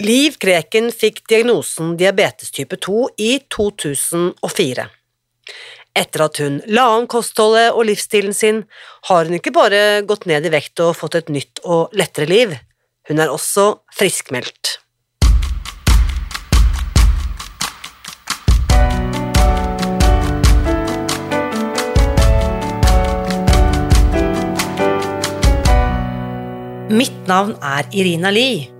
Liv Kreken fikk diagnosen diabetes type 2 i 2004. Etter at hun la om kostholdet og livsstilen sin, har hun ikke bare gått ned i vekt og fått et nytt og lettere liv, hun er også friskmeldt. Mitt navn er Irina Lie.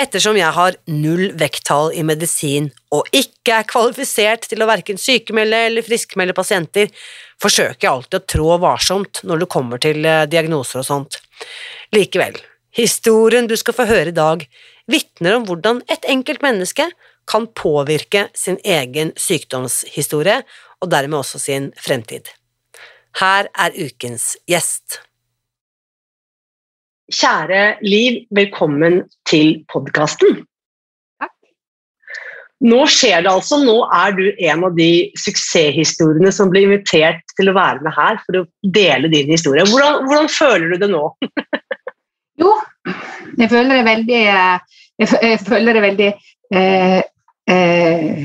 Ettersom jeg har null vekttall i medisin og ikke er kvalifisert til å verken sykemelde eller friskmelde pasienter, forsøker jeg alltid å trå varsomt når det kommer til eh, diagnoser og sånt. Likevel, historien du skal få høre i dag, vitner om hvordan et enkelt menneske kan påvirke sin egen sykdomshistorie og dermed også sin fremtid. Her er ukens gjest. Kjære Liv, velkommen til podkasten. Nå skjer det altså. Nå er du en av de suksesshistoriene som blir invitert til å være med her for å dele din historie. Hvordan, hvordan føler du det nå? jo, jeg føler det veldig Jeg, jeg føler det veldig eh, eh,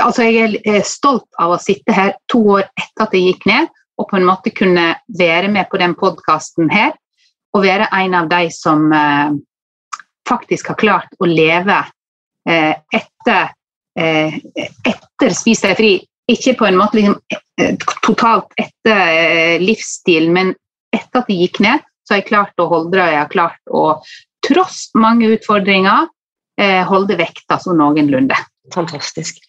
Altså, jeg er stolt av å sitte her to år etter at jeg gikk ned, og på en måte kunne være med på den podkasten her å være en av de som eh, faktisk har klart å leve eh, etter, eh, etter Spis deg fri. Ikke på en måte liksom, totalt etter livsstilen, men etter at det gikk ned, så har jeg klart å holde det. Jeg har klart å, tross mange utfordringer, holde vekta så noenlunde. Fantastisk.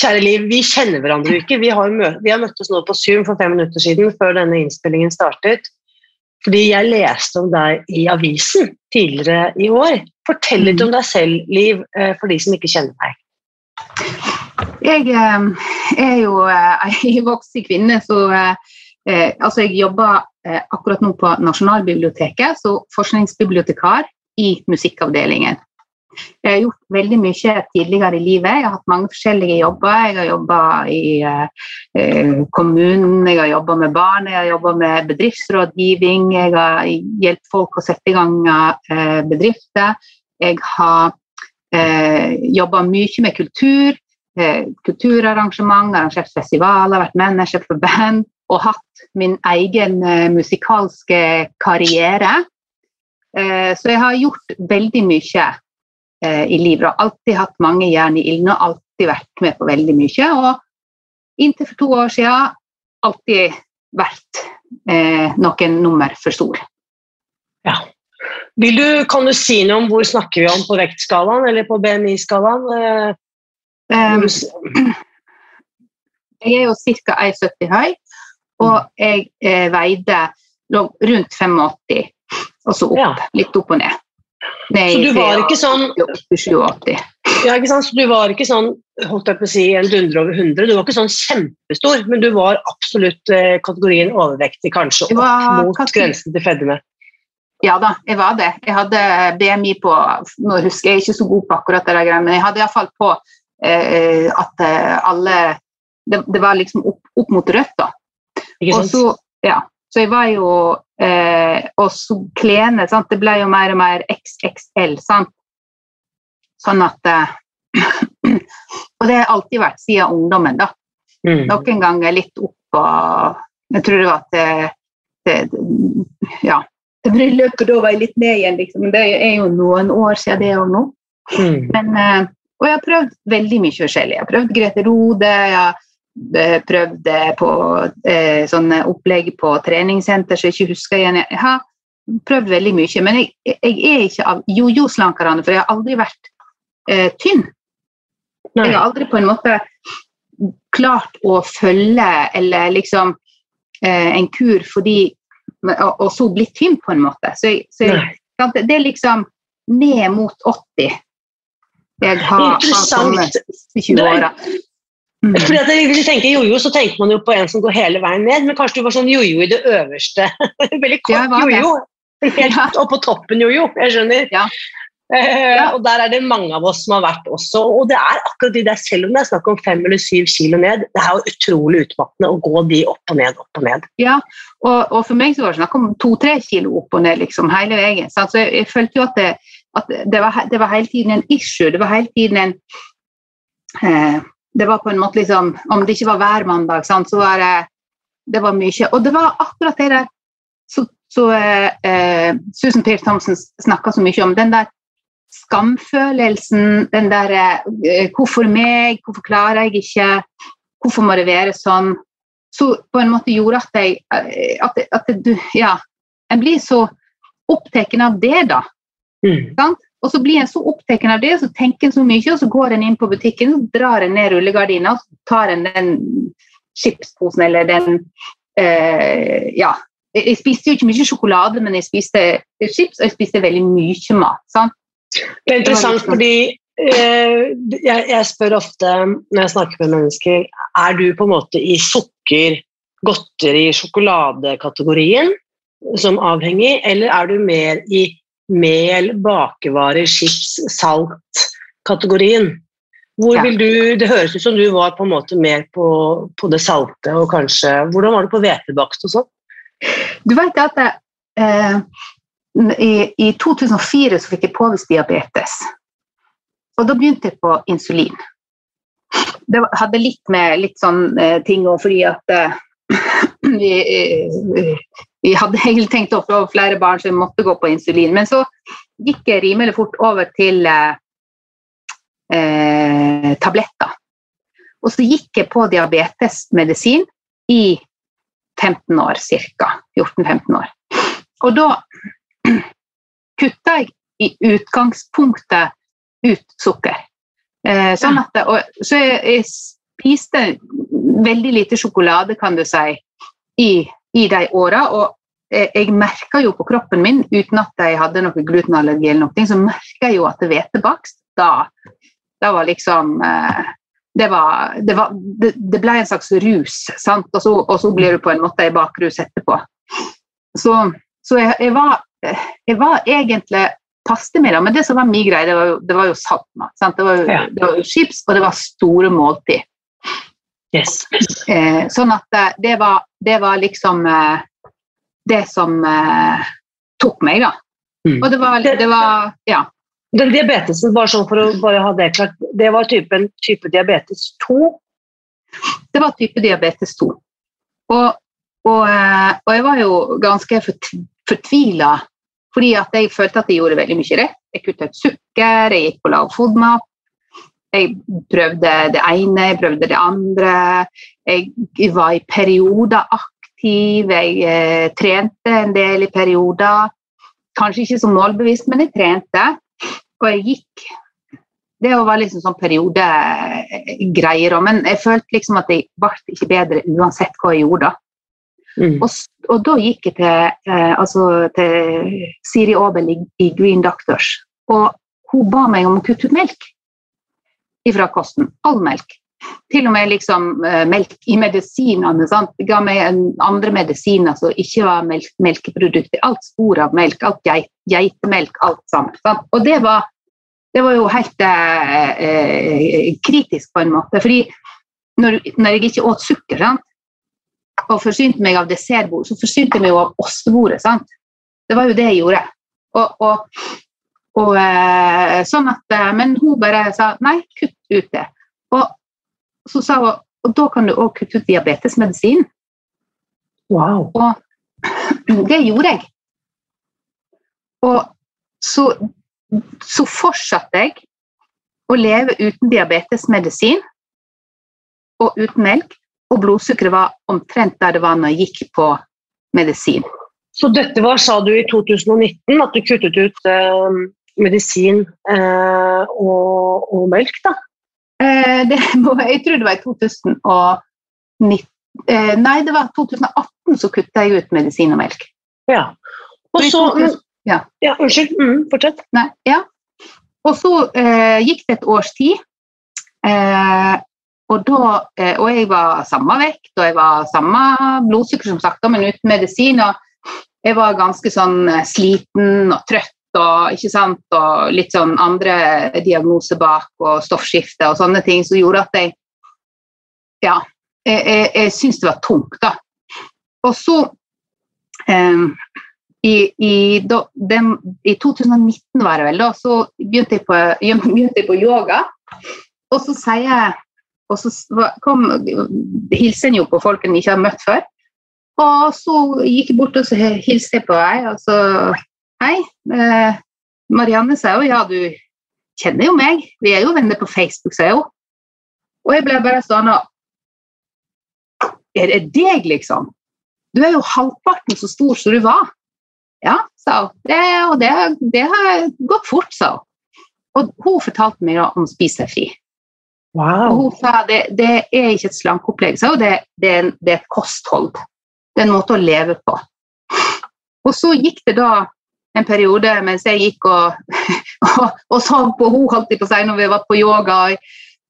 Kjære Liv, vi kjenner hverandre ikke. Vi har, vi har møttes nå på Zoom for fem minutter siden, før denne innspillingen startet. Fordi jeg leste om deg i avisen tidligere i år. Fortell litt om deg selv, Liv, eh, for de som ikke kjenner deg. Jeg eh, er jo ei eh, voksen kvinne, så altså jeg jobber akkurat nå på Nasjonalbiblioteket som forskningsbibliotekar i musikkavdelingen. Jeg har gjort veldig mye tidligere i livet. Jeg har hatt mange forskjellige jobber. Jeg har jobba i eh, kommunen, jeg har jobba med barn, jeg har jobba med bedriftsrådgivning. Jeg har hjulpet folk å sette i gang eh, bedrifter. Jeg har eh, jobba mye med kultur. Eh, kulturarrangement, arrangert festivaler, vært manager for band og hatt min egen eh, musikalske karriere. Eh, så jeg har gjort veldig mye eh, i livet. Og alltid hatt mange jern i ilden og alltid vært med på veldig mye. Og inntil for to år siden alltid vært eh, noen nummer for stor. Ja. Du, kan du si noe om hvor snakker vi om på vektskalaen eller på BMI-skalaen? Um, jeg er jo ca. 1,70 høy, og jeg eh, veide rundt 85, og så opp, ja. litt opp og ned. Nei, så du var ikke sånn ja, ikke sant? Så du var ikke sånn holdt jeg på å si, en dundre over 100, du var ikke sånn kjempestor, men du var absolutt eh, kategorien overvektig, kanskje opp mot kanskje. grensen til fedme. Ja da, jeg var det. Jeg hadde BMI på Nå husker jeg ikke så god på akkurat det, der, men jeg hadde iallfall på eh, at eh, alle det, det, var liksom opp, opp mot rødt, da. Ikke sant? Og så, ja, så jeg var jo eh, Og så klærne Det ble jo mer og mer XXL. Sant? Sånn at eh, Og det har alltid vært siden ungdommen, da. Mm. Noen ganger litt opp og Jeg tror det var at det, det, Ja. Bryllupet da var jeg litt ned igjen, liksom. Det er jo noen år siden det òg nå. Mm. Men, eh, Og jeg har prøvd veldig mye forskjellig. Jeg har prøvd Grete Rode, jeg har eh, prøvd eh, på eh, sånne opplegg på treningssenter som jeg ikke husker igjen. Jeg har prøvd veldig mye, men jeg, jeg er ikke av jojo-slankerne, for jeg har aldri vært eh, tynn. Nei. Jeg har aldri på en måte klart å følge eller liksom eh, en kur fordi og, og så blitt tynn, på en måte. Så, jeg, så jeg, det er liksom ned mot 80 jeg har, hatt sånne 20-åra. Mm. Fordi at Hvis du tenker jojo, så tenker man jo på en som går hele veien ned, men kanskje du var sånn jojo i det øverste. Veldig kort jojo. Helt Ja. opp på toppen jojo, jeg skjønner. Ja. Eh, Ja. Og der er det mange av oss som har vært også. Og det er akkurat de der, selv om det er snakk om fem eller syv kilo ned, det er jo utrolig utmattende å gå de opp og ned, opp og ned. Ja, og, og for meg så var det snakk om to-tre kilo opp og ned liksom, hele veien. Så altså, jeg, jeg følte jo at, det, at det, var, det var hele tiden en issue. Det var hele tiden en eh, Det var på en måte liksom Om det ikke var hver mandag, sant, så var det det var mye. Og det var akkurat det der så, så eh, eh, Susan Pearce Thompson snakka så mye om. Den der skamfølelsen, den der eh, Hvorfor meg? Hvorfor klarer jeg ikke? Hvorfor må det være sånn? Så på en måte gjorde at jeg eh, at, at du, Ja. En blir så opptatt av det, da. Mm. Sant? Og så blir en så opptatt av det, så tenker en så mye, og så går en inn på butikken, så drar en ned rullegardina, og så tar en den chipsposen eller den eh, Ja. Jeg, spiste jo ikke mye sjokolade, men jeg spiste chips, og jeg spiste veldig mye mat. Sant? Det er interessant Det fordi eh, jeg, jeg spør ofte når jeg snakker med mennesker Er du på en måte i sukker, godteri, sjokoladekategorien som avhengig, eller er du mer i mel, bakevarer, chips, salt-kategorien? Hvor vil du, Det høres ut som du var på en måte mer på, på det salte og kanskje Hvordan var det på hvetebakst og sånn? Du vet at eh, i, I 2004 så fikk jeg påvist diabetes. Og da begynte jeg på insulin. Det hadde litt med litt sånn eh, ting å fordi at eh, vi, eh, vi hadde egentlig tenkt å få flere barn, så vi måtte gå på insulin. Men så gikk jeg rimelig fort over til eh, eh, tabletter. Og så gikk jeg på diabetesmedisin i 15 år, ca. 14-15 år. Og da kutta jeg i utgangspunktet ut sukker. Eh, sånn at, og, så jeg, jeg spiste veldig lite sjokolade, kan du si, i, i de åra. Og jeg merka jo på kroppen min, uten at jeg hadde noe glutenallergi, eller noe, så merka jeg jo at hvetebakst da, da var liksom eh, det, var, det, var, det, det ble en slags rus, sant? Og, så, og så blir du på en måte i bakrus etterpå. Så, så jeg, jeg, var, jeg var egentlig paste med det, men det som var min greie, det var jo, det var jo saltmat. Sant? Det, var jo, det var jo chips, og det var store måltid. Yes. Eh, sånn at eh, det var, det var liksom eh, det som eh, tok meg, da. Mm. Og det var, det var Ja. Den diabetesen, bare sånn for å bare ha det klart, det var typen type diabetes 2. Det var type diabetes 2. Og, og, eh, og jeg var jo ganske fort- fortvila fordi at jeg følte at jeg gjorde veldig mye rett. Jeg kutta ut sukker, jeg gikk på lav fodmat. Jeg prøvde det ene, jeg prøvde det andre. Jeg var i perioder aktiv, jeg eh, trente en del i perioder. Kanskje ikke så målbevisst, men jeg trente. Og jeg gikk Det var liksom sånn periodegreier òg, men jeg følte liksom at jeg ble ikke bedre uansett hva jeg gjorde. da. Mm. Og, og da gikk jeg til, eh, altså, til Siri Aabel i, i Green Doctors, og hun ba meg om å kutte ut melk ifra kosten. All melk. Til og med liksom, eh, melk i medisinene. Sant? Ga meg andre medisiner som ikke var melk, melkeprodukter. Alt spor av melk, alt geit, geitemelk, alt sammen. Sant? Og det var, det var jo helt eh, eh, kritisk på en måte. fordi når, når jeg ikke åt sukker, sant? og forsynte meg av dessertbord, så forsynte jeg meg av ostebordet. Det var jo det jeg gjorde. Og, og, og eh, sånn at, eh, Men hun bare sa nei, kutt ut det. Og så sa hun og da kan du òg kutte ut diabetesmedisin. Wow. Og det gjorde jeg. Og så, så fortsatte jeg å leve uten diabetesmedisin og uten melk, og blodsukkeret var omtrent der det var når jeg gikk på medisin. Så dette var, sa du, i 2019, at du kuttet ut eh, medisin eh, og, og melk, da? Eh, det må, jeg tror det var i 2019 eh, Nei, det var 2018 så kutta jeg ut medisin og melk. Ja. Og Så så 2000 ja. ja, Unnskyld, mm, fortsett. Nei, ja. Og så eh, gikk det et års tid. Eh, og, da, eh, og jeg var samme vekt, og jeg var samme blodsukker som sagt, men uten medisin. Og jeg var ganske sånn sliten og trøtt og, sant? og litt sånn andre diagnoser bak og stoffskifte og sånne ting som gjorde at jeg Ja, jeg, jeg, jeg syntes det var tungt, da. Og så eh, i, i, da, den, I 2019 var det vel, da, så begynte jeg på, begynte jeg på yoga. Og så sier jeg og så kom, hilser en jo på folk en ikke har møtt før. Og så gikk jeg bort og så hilste jeg på ei, og så Hei. Eh, Marianne sa jo ja, du kjenner jo meg. Vi er jo venner på Facebook, sa hun. Og jeg ble bare sånn Er det deg, liksom? Du er jo halvparten så stor som du var. Ja, sa hun. Det, og det, det har gått fort, sa hun. Og hun fortalte meg om Spis deg fri. Og hun sa det, det er ikke et slankeopplegg, sa hun. Det, det, er det er et kosthold. Det er en måte å leve på. Og så gikk det da en periode mens jeg gikk og, og, og så på henne, holdt jeg på å si, når vi var på yoga.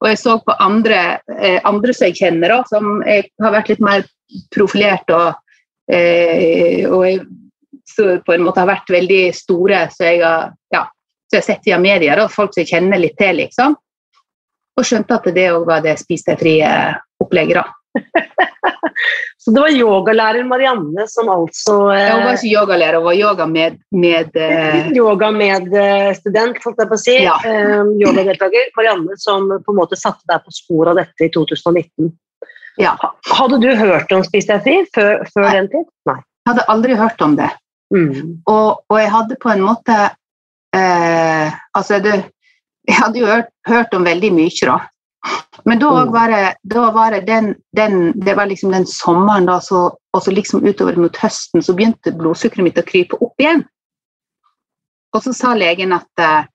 Og jeg, så på andre, eh, andre som jeg kjenner, da, som jeg har vært litt mer profilert og, eh, og jeg, på en måte har vært veldig store, så jeg har, ja, jeg har sett via media, da, folk som jeg kjenner litt til, liksom. Og skjønte at det òg var det spis deg frie opplegget. da. Så det var yogalærer Marianne som altså eh, Hun var ikke yogalærer, hun var yoga med, med eh, Yoga med eh, student, holdt jeg på å si. Ja. Eh, yogadeltaker. Marianne som på en måte satte deg på sporet av dette i 2019. Ja. Hadde du hørt om Spis deg fri før, før den tid? Nei. Jeg hadde aldri hørt om det. Mm. Og, og jeg hadde på en måte eh, Altså, det, jeg hadde jo hørt, hørt om veldig mye, da. Men da var det, da var det den, den Det var liksom den sommeren, da, så, og så liksom utover mot høsten, så begynte blodsukkeret mitt å krype opp igjen. Og så sa legen at eh,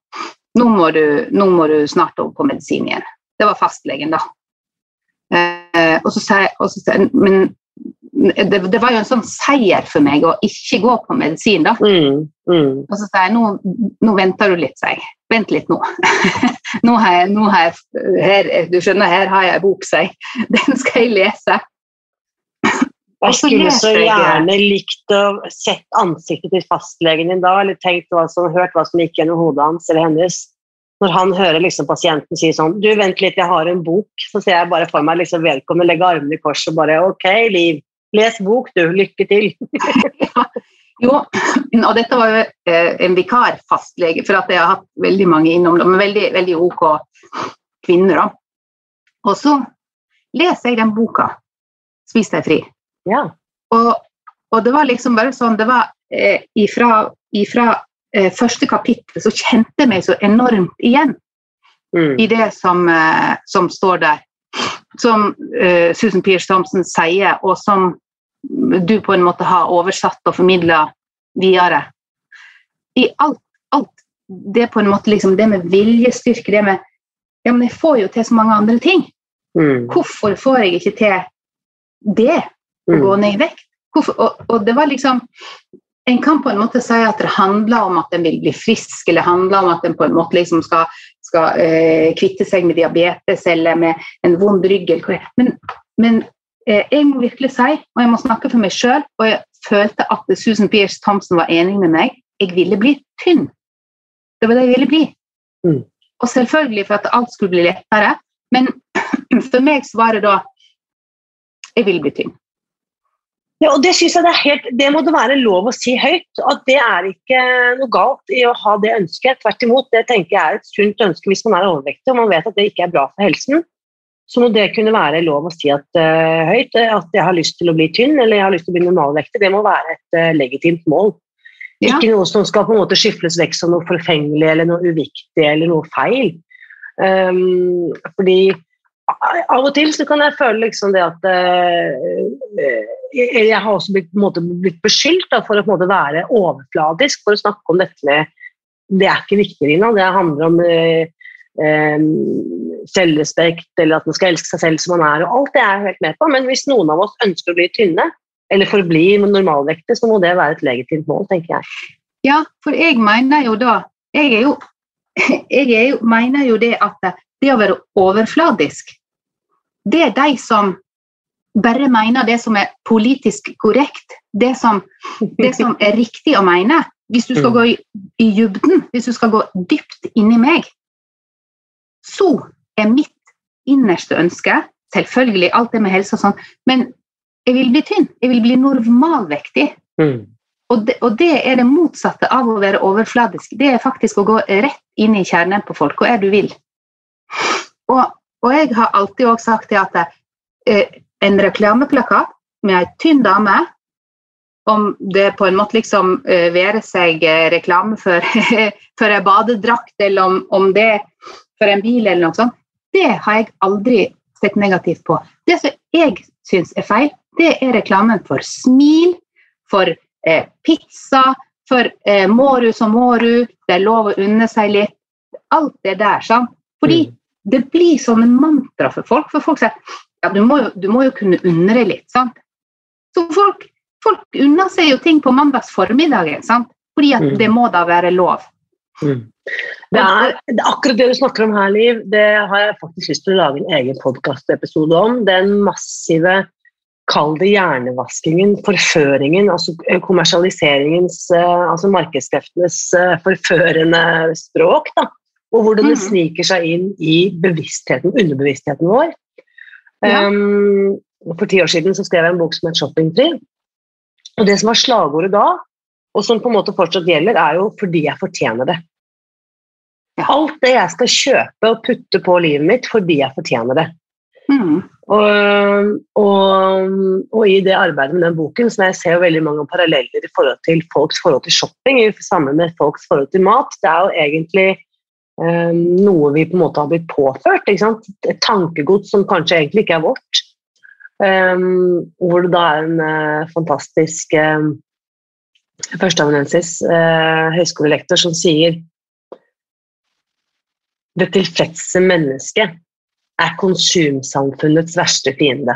nå, må du, nå må du snart over på medisin igjen. Det var fastlegen, da. Eh, og så sa jeg Men det, det var jo en sånn seier for meg å ikke gå på medisin, da. Mm. Mm. Og så sa jeg nå, nå venter du litt, sa jeg. Vent litt nå. nå har jeg, nå har jeg her, Du skjønner, her har jeg en bok, sa jeg. Den skal jeg lese. Jeg skulle så gjerne likt å sett ansiktet til fastlegen din da, eller tenkt hva som, hørt hva som gikk gjennom hodet hans eller hennes. Når han hører liksom pasienten si sånn Du, vent litt, jeg har en bok. Så ser jeg bare for meg liksom vedkommende legge armene i kors og bare Ok, Liv. Les bok, du. Lykke til. Jo, og dette var jo eh, en vikarfastlege, for at jeg har hatt veldig mange innom det, men veldig, veldig ok kvinner. da. Og så leser jeg den boka, 'Spis deg fri'. Ja. Og, og det var liksom bare sånn Det var eh, ifra, ifra eh, første kapittel så kjente jeg meg så enormt igjen Mm. i det som, eh, som står der. Som eh, Susan Pierce Thompson sier, og som du på en måte har oversatt og formidla videre. I alt, alt det på en måte liksom, det med viljestyrke, det med Ja, men jeg får jo til så mange andre ting. Mm. Hvorfor får jeg ikke til det? å Mm. gå ned i vekt. Og, og det var liksom En kan på en måte si at det handler om at en vil bli frisk, eller handler om at en på en måte liksom skal, skal eh, kvitte seg med diabetes eller med en vond rygg. Men, men eh, jeg må virkelig si, og jeg må snakke for meg sjøl, og jeg følte at Susan Pierce Thompson var enig med meg, jeg ville bli tynn. Det var det jeg ville bli. Mm. Og selvfølgelig for at alt skulle bli lettere, men for meg så var det da Jeg ville bli tynn. Ja, og det synes jeg det, er helt, det må det være lov å si høyt. At det er ikke noe galt i å ha det ønsket. Tvert imot, det tenker jeg er et sunt ønske hvis man er overvektig og man vet at det ikke er bra for helsen. Så må det kunne være lov å si at, uh, høyt eh, at jeg har lyst til å bli tynn eller jeg har lyst til å bli normalvektig. Det må være et uh, legitimt mål. Ja. Ikke noe som skal på en måte skyfles vekk som noe forfengelig eller noe uviktig eller noe feil. Um, fordi av og til så kan jeg føle liksom det at uh, Jeg har også blitt, måte, blitt beskyldt da, for å måte, være overfladisk for å snakke om dette med Det er ikke viktig, Rina. Det handler om eh, eh, selvrespekt, eller at man skal elske seg selv som man er, og alt det er jeg helt med på. Men hvis noen av oss ønsker å bli tynne, eller forbli normalvektige, så må det være et legitimt mål, tenker jeg. Ja, for jeg mener jo da Jeg, jo, jeg jo, mener jo det at det å være overfladisk, det er de som bare mener det som er politisk korrekt, det som, det som er riktig å mene. Hvis du skal mm. gå i, i dybden, hvis du skal gå dypt inni meg, så er mitt innerste ønske Selvfølgelig alt det med helse og sånn, men jeg vil bli tynn. Jeg vil bli normalvektig. Mm. Og, det, og, det, er det motsatte av å være overfladisk. Det er faktisk å gå rett inn i kjernen på folk. Hva er det du vil? Og, og jeg har alltid også sagt det at eh, en reklameplakat med ei tynn dame om det på en måte liksom uh, være seg uh, reklame for, for en badedrakt, eller om, om, det for en bil, eller noe sånt, det har jeg aldri sett negativt på. Det som jeg syns er feil, det er reklamen for smil, for eh, pizza, for eh, Mårus og Måru, det er lov å unne seg litt. Alt det der. sant? Fordi mm det blir sånne mantra for folk. For folk sier ja, du må jo, du må jo kunne unne deg litt. sant? Så folk, folk unner seg jo ting på mandags formiddagen, sant? fordi at mm. det må da være lov. Mm. Det, er, det, er, akkurat det du snakker om her, Liv. Det har jeg faktisk lyst til å lage en egen podkastepisode om. Den massive Kall det hjernevaskingen, forføringen, altså kommersialiseringens, eh, altså markedskreftenes eh, forførende språk. da og hvordan det mm. sniker seg inn i bevisstheten, underbevisstheten vår. Ja. Um, for ti år siden så skrev jeg en bok som het 'Shoppingfri'. Og det som var slagordet da, og som på en måte fortsatt gjelder, er jo 'fordi jeg fortjener det'. Alt det jeg skal kjøpe og putte på livet mitt fordi jeg fortjener det. Mm. Og, og, og, i det arbeidet med den boken så jeg ser veldig mange paralleller i forhold til folks forhold til shopping sammen med folks forhold til mat. Det er jo egentlig noe vi på en måte har blitt påført. Et tankegods som kanskje egentlig ikke er vårt. Um, hvor det da er en uh, fantastisk uh, førsteamanuensis, uh, høyskolelektor, som sier det tilfredse mennesket er konsumsamfunnets verste fiende.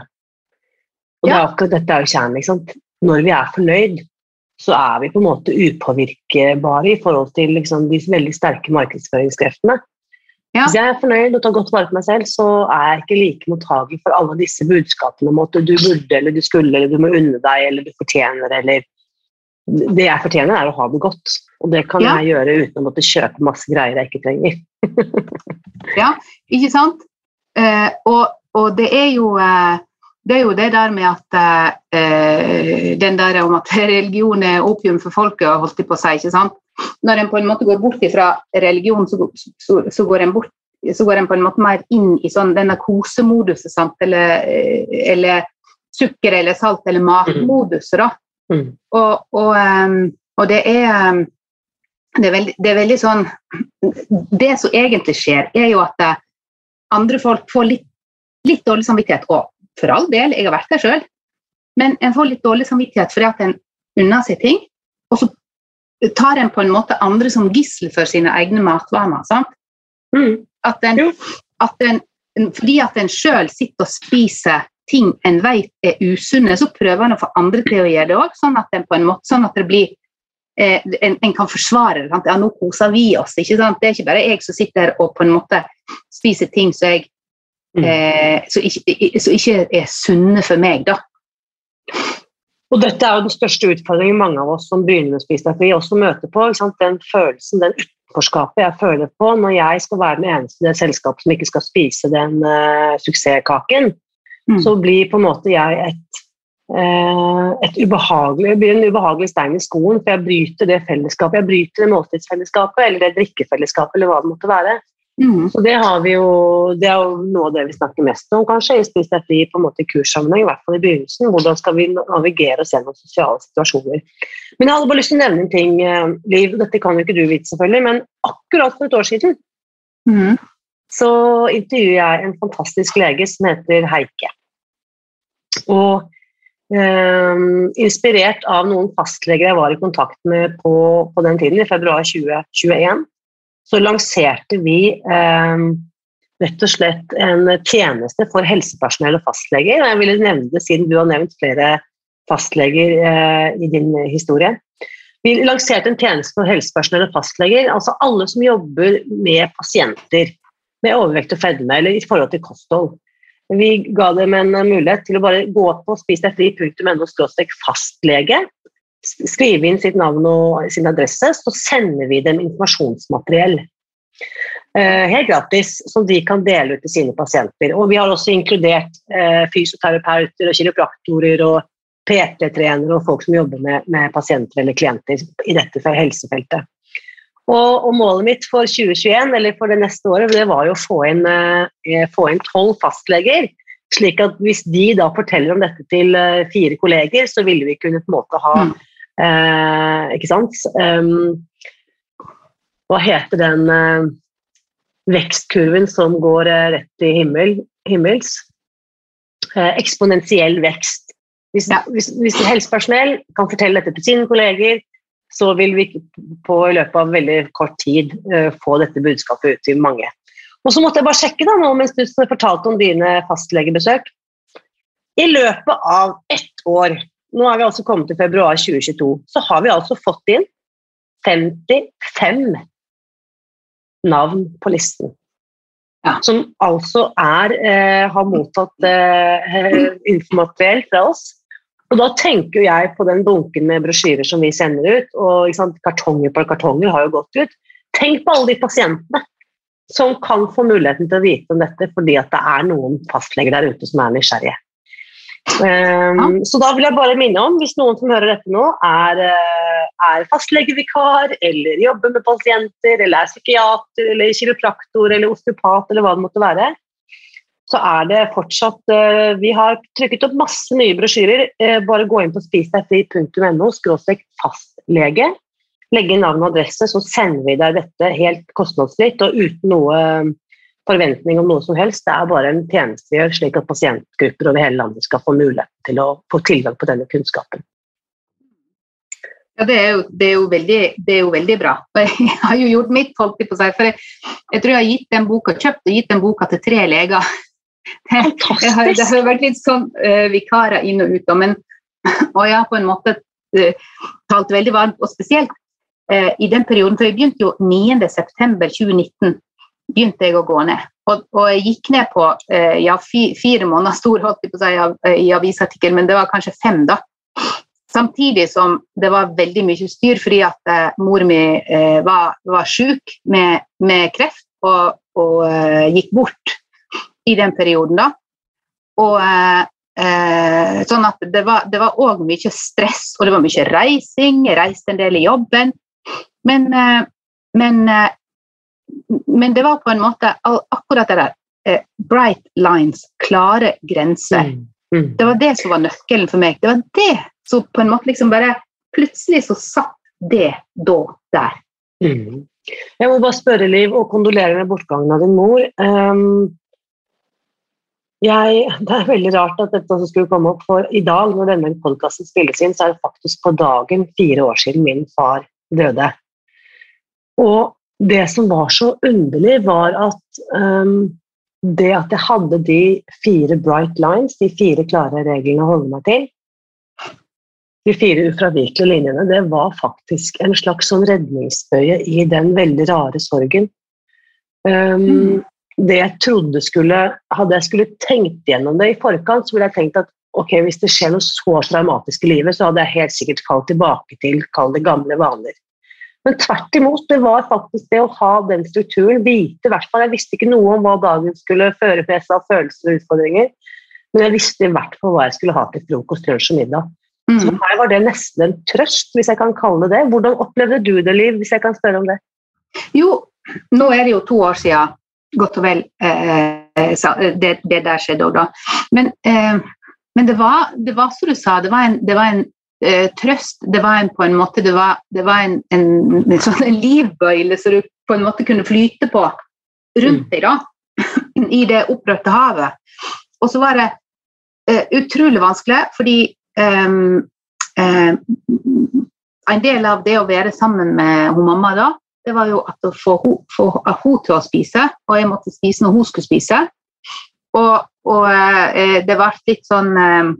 Og ja. det er akkurat dette er jo kjernen. Når vi er fornøyd, så er vi på en måte upåvirkbare i forhold til liksom, de veldig sterke markedsføringskreftene. Ja. Hvis jeg er fornøyd og tar godt vare på meg selv, så er jeg ikke like mottagelig for alle disse budskapene om at du burde, eller du skulle, eller du må unne deg, eller du fortjener, eller Det jeg fortjener, er å ha det godt. Og det kan ja. jeg gjøre uten å måtte kjøpe masse greier jeg ikke trenger. ja, ikke sant? Uh, og, og, det er jo uh det er jo det der med at eh, den der om at religion er opium for folket, holdt de på å si. ikke sant? Når en på en måte går bort fra religion, så, så, så, går en bort, så går en på en måte mer inn i sånn, denne kosemoduset, sant? Eller, eh, eller sukker eller salt eller matmoduset. da. Mm. Og, og, um, og, det er det er, veldig, det er veldig sånn Det som egentlig skjer, er jo at eh, andre folk får litt, litt dårlig samvittighet. Og for all del, jeg har vært der sjøl. Men en får litt dårlig samvittighet fordi at en unner seg ting. Og så tar en på en måte andre som gissel for sine egne matvaner. sant? Mm. At en, at en, fordi at en sjøl sitter og spiser ting en vet er usunne, så prøver en å få andre til å gjøre det òg, sånn at en på en måte, sånn at det blir eh, en, en, kan forsvare det. Ja, nå koser vi oss. ikke sant? Det er ikke bare jeg som sitter og på en måte spiser ting som jeg Mm. eh, som ikke, ikke, er sunne for meg, da. Og dette er jo den største utfordringen mange av oss som begynner å spise vi også møter på. Den følelsen, den utenforskapet jeg føler på når jeg skal være den eneste i det selskapet som ikke skal spise den uh, suksesskaken, mm. så blir på en måte jeg et, uh, et ubehagelig, blir en ubehagelig stein i skoen, for jeg bryter det fellesskapet, jeg bryter det måltidsfellesskapet eller det drikkefellesskapet eller hva det måtte være. Mm. Så det, har vi jo, det er jo noe av det vi snakker mest om kanskje, i Spis deg fri på en måte i kurssammenheng, i hvert fall i begynnelsen. Hvordan skal vi navigere oss gjennom sosiale situasjoner. Men jeg hadde bare lyst til å nevne en ting, eh, Liv. Dette kan jo ikke du vite, selvfølgelig, men akkurat for et år siden mm. så intervjuer jeg en fantastisk lege som heter Heike. Og eh, inspirert av noen fastleger jeg var i kontakt med på, på den tiden, i februar 2021, så lanserte vi eh, rett og slett en tjeneste for helsepersonell og fastleger. Og jeg ville nevne det siden du har nevnt flere fastleger eh, i din historie. Vi lanserte en tjeneste for helsepersonell og fastleger, altså alle som jobber med pasienter med overvekt og fedme, eller i forhold til kosthold. Vi ga dem en mulighet til å bare gå opp på spisdegfri.no fastlege, skrive inn sitt navn og sin adresse, så sender vi dem informasjonsmateriell. Eh, helt gratis, som de kan dele ut til sine pasienter. Og vi har også inkludert eh, fysioterapeuter og kiropraktorer og PT-trenere og folk som jobber med, med, pasienter eller klienter i dette helsefeltet. Og, og, målet mitt for 2021, eller for det neste året, det var jo å få inn eh, tolv fastleger. Slik at hvis de da forteller om dette til eh, fire kolleger, så ville vi kunne på en måte ha mm. Eh, Ikke sant? Um, hva heter den eh, vekstkurven som går eh, rett i himmel, himmels? Eh, eksponentiell vekst. Hvis, ja. hvis, hvis helsepersonell kan fortelle dette til sine kolleger, så vil vi på i løpet av veldig kort tid uh, få dette budskapet ut til mange. Og så måtte jeg bare sjekke da, nå mens du fortalte om dine fastlegebesøk. I løpet av ett år, nå er vi altså kommet til februar 2022, så har vi altså fått inn 55 navn på listen. Ja. Som altså er, eh, har mottatt eh, informateriell fra oss og da tenker jeg på den bunken med brosjyrer som vi sender ut, og sant, kartonger på kartonger har jo gått ut. Tenk på alle de pasientene som kan få muligheten til å vite om dette fordi at det er noen fastleger der ute som er nysgjerrige. Um, ja. Så da vil jeg bare minne om, hvis noen som hører dette nå, er, eh, er fastlegevikar, eller jobber med pasienter, eller er psykiater, eller kiropraktor, eller osteopat, eller hva det måtte være, så er det fortsatt uh, Vi har trykket opp masse nye brosjyrer. Uh, bare gå inn på spisdegfri.no fastlege. Legge inn navn og adresse, så sender vi deg dette helt kostnadsfritt og uten noe eh, forventning om noe som helst. Det er bare en tjeneste vi gjør, slik at pasientgrupper over hele landet skal få mulighet til å få tilgang på denne kunnskapen. Ja, det er, jo, det, er veldig, det er, jo, veldig, bra. Jeg har jo gjort mitt, holdt på si. For jeg, jeg, tror jeg har gitt den boka, kjøpt og gitt den boka til tre leger. Det, har, det har vært litt sånn uh, vikarer inn og ut, men, og jeg har på en måte uh, talt veldig varmt. Og spesielt uh, i den perioden, for jeg begynte jo 9.9.2019 begynte jeg å gå ned. Og, og jeg gikk ned på ja, fi, fire måneder stor holdt jeg på å si, i avisartikkel, men det var kanskje fem, da. Samtidig som det var veldig mye styr fordi at eh, mor mi eh, var, var syk med, med, kreft og, og eh, gikk bort i den perioden, da. Og eh, eh, sånn at det var òg mye stress, og det var mye reising. Jeg reiste en del i jobben. Men, eh, men, eh, men det var på en måte akkurat det der eh, Bright lines, klare grenser. Mm. Mm. Det var det som var nøkkelen for meg. Det var det som på en måte liksom bare Plutselig så satt det da der. Mm. Jeg må bare spørre, Liv, og kondolere med bortgangen av din mor. Um, jeg, det er veldig rart at dette skulle komme opp, for i dag når denne podkasten spilles inn, så er det faktisk på dagen fire år siden min far døde. Og det som var så underlig, var at um, det at jeg hadde de fire bright lines, de fire klare reglene å holde meg til, de fire ufravikelige linjene, det var faktisk en slags sånn redningsbøye i den veldig rare sorgen. Um, mm det jeg trodde skulle Hadde jeg skulle tenkt gjennom det i forkant, så ville jeg tenkt at ok, hvis det skjer noe så traumatisk i livet, så hadde jeg helt sikkert falt tilbake til kall det gamle vaner. Men tvert imot, det var faktisk det å ha den strukturen, vite i hvert fall Jeg visste ikke noe om hva dagen skulle føre med seg av følelser og utfordringer, men jeg visste i hvert fall hva jeg skulle ha til frokost, lunsj og middag. Mm. Så for meg var det nesten en trøst, hvis jeg kan kalle det det. Hvordan opplevde du det, Liv, hvis jeg kan spørre om det? Jo, nå er det jo to år siden godt og vel eh, det, det, der skjedde òg, da. Men, eh, men det, var, det, var, som du sa, det var en, det var en eh, trøst. Det var en, på en måte det var, det var en, en, en, sånn livbøyle som du på en måte kunne flyte på rundt mm. deg. da. i det opprørte havet. Og så var det eh, utrolig vanskelig, fordi ehm, eh, en del av det å være sammen med hun mamma da, det var jo at å få hun til å spise, og jeg måtte spise når hun skulle spise. Og, og eh, det ble litt sånn eh,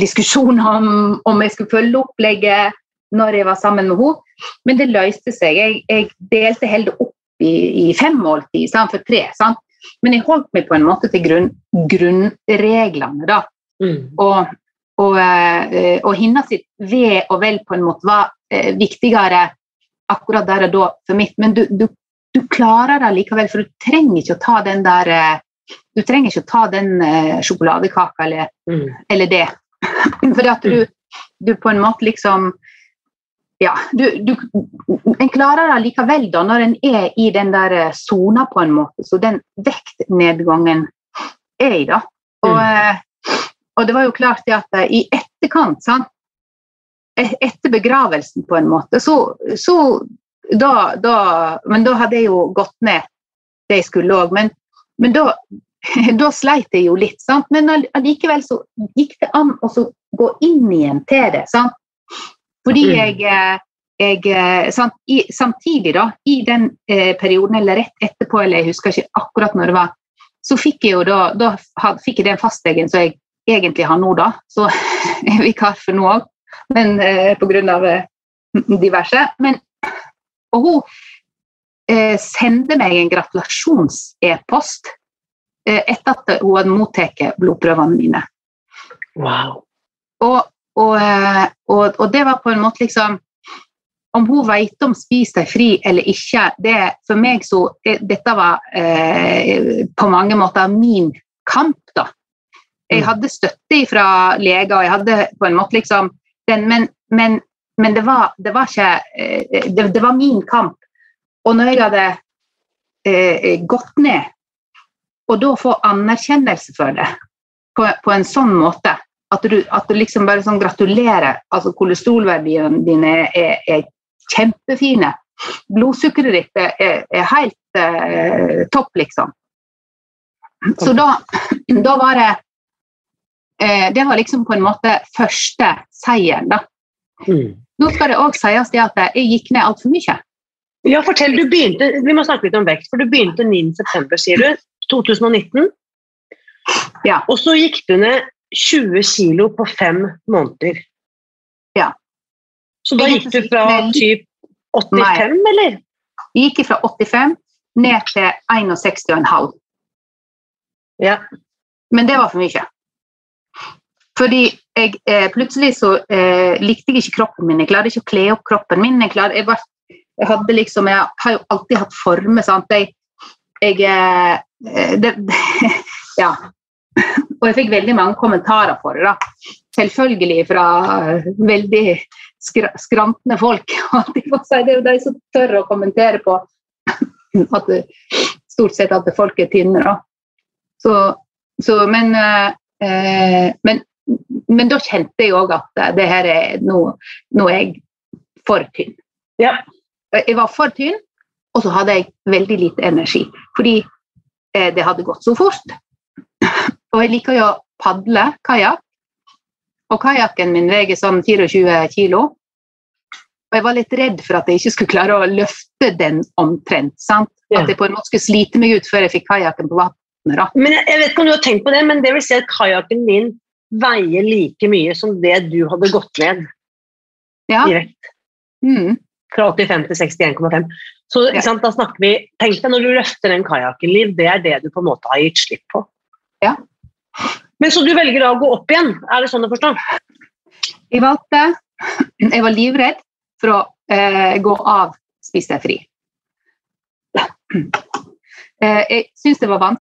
diskusjon om om jeg skulle følge opplegget når jeg var sammen med henne, men det løste seg. Jeg, jeg delte heller opp i, i fem måltid istedenfor tre. Sant? Men jeg holdt meg på en måte til grunn, grunnreglene, da. Mm. Og, og, eh, og hennes sitt ve og vel på en måte var eh, viktigere akkurat der og da for mitt. Men du, du, du klarer det likevel, for du trenger ikke å ta den der eh, Du trenger ikke å ta den eh, sjokoladekaka eller, Mm. eller det. Fordi at du, du på en måte liksom ja, du, du, En klarer det likevel da, når en er i den der eh, sona, på en måte. Så den vektnedgangen er i, da. Og, mm. og det var jo klart det at eh, i etterkant, sant? E- etter begravelsen, på en måte, så, så da, da Men da hadde jeg jo gått ned det jeg skulle òg. Men, men da, da sleit jeg jo litt. Sant? Men allikevel så gikk det an å gå inn igjen til det. Sant? Fordi jeg, eh, jeg eh, sant, i, Samtidig, da, i den eh, perioden, eller rett etterpå, eller jeg husker ikke akkurat når det var, så fikk jeg jo da, da had, fikk jeg den fastlegen som jeg egentlig har nå, da. Så jeg er vikar for nå òg, men eh, på grunn av eh, diverse. Men, og hun eh, sendte meg en gratulasjons-e-post etter at hun hadde mottatt blodprøvene mine. Wow. Og, og, eh, og, og det var på en måte liksom Om hun vet om Spis deg fri eller ikke, det for meg så eh, Dette var eh, på mange måter min kamp, da. Jeg Mm. hadde støtte fra leger, og jeg hadde på en måte liksom den, Men, men, men det, var, det var ikke eh, det, det var min kamp. Og når jeg hadde eh, gått ned, og da få anerkjennelse for det på, på en sånn måte at du, at du liksom bare sånn gratulerer. altså Kolesterolverdiene dine er, er kjempefine. Blodsukkeret ditt er, er, helt eh, topp, liksom. Så da, da var det eh, Det var liksom på en måte første seieren, da. Mm. Nå skal det òg sies det at jeg gikk ned altfor mye. Ja, fortell, du begynte, Vi må snakke litt om vekt, for du begynte 9.9., sier du. 2019. Ja. Og så gikk du ned 20 kilo på fem måneder. Ja. Så da gikk du fra typ 85, eller? Jeg gikk fra 85 ned til 61,5. Ja. Men det var for mye. Fordi jeg, eh, plutselig så eh, likte jeg ikke kroppen min. Jeg klarte ikke å kle opp kroppen min. Jeg, klarte, jeg, var, jeg, liksom, jeg har jo alltid hatt former. Jeg, jeg eh, det, Ja. Og jeg fikk veldig mange kommentarer på det. da. Selvfølgelig fra veldig skr skrantne folk. Det er jo de som tør å kommentere på at det, stort sett at folk er tynne. da. Så, så, men, eh, eh, men, men da kjente jeg òg at det her er nå, nå er jeg for tynn. Ja. Jeg var for tynn, og så hadde jeg veldig lite energi. Fordi eh, det hadde gått så fort. Og jeg liker jo å padle kajakk. Og kajakken min veier sånn 24 kilo. Og jeg var litt redd for at jeg ikke skulle klare å løfte den omtrent. sant? At jeg på en måte skulle slite meg ut før jeg fikk kajakken på vannet. da. Men jeg, jeg vet ikke om du har tenkt på det, men det vil si at kajakken din veier like mye som det du hadde gått ned Ja. i vekt. Mm. Fra 85 til 61,5. Så sant, da snakker vi Tenk deg når du løfter den kajakken, Liv, det er det du på en måte har gitt slipp på. Ja. Men så du velger da å gå opp igjen, er det sånn å forstå? Jeg valgte Jeg var livredd for å eh, gå av Spis deg fri. Eh, jeg syns det var vanskelig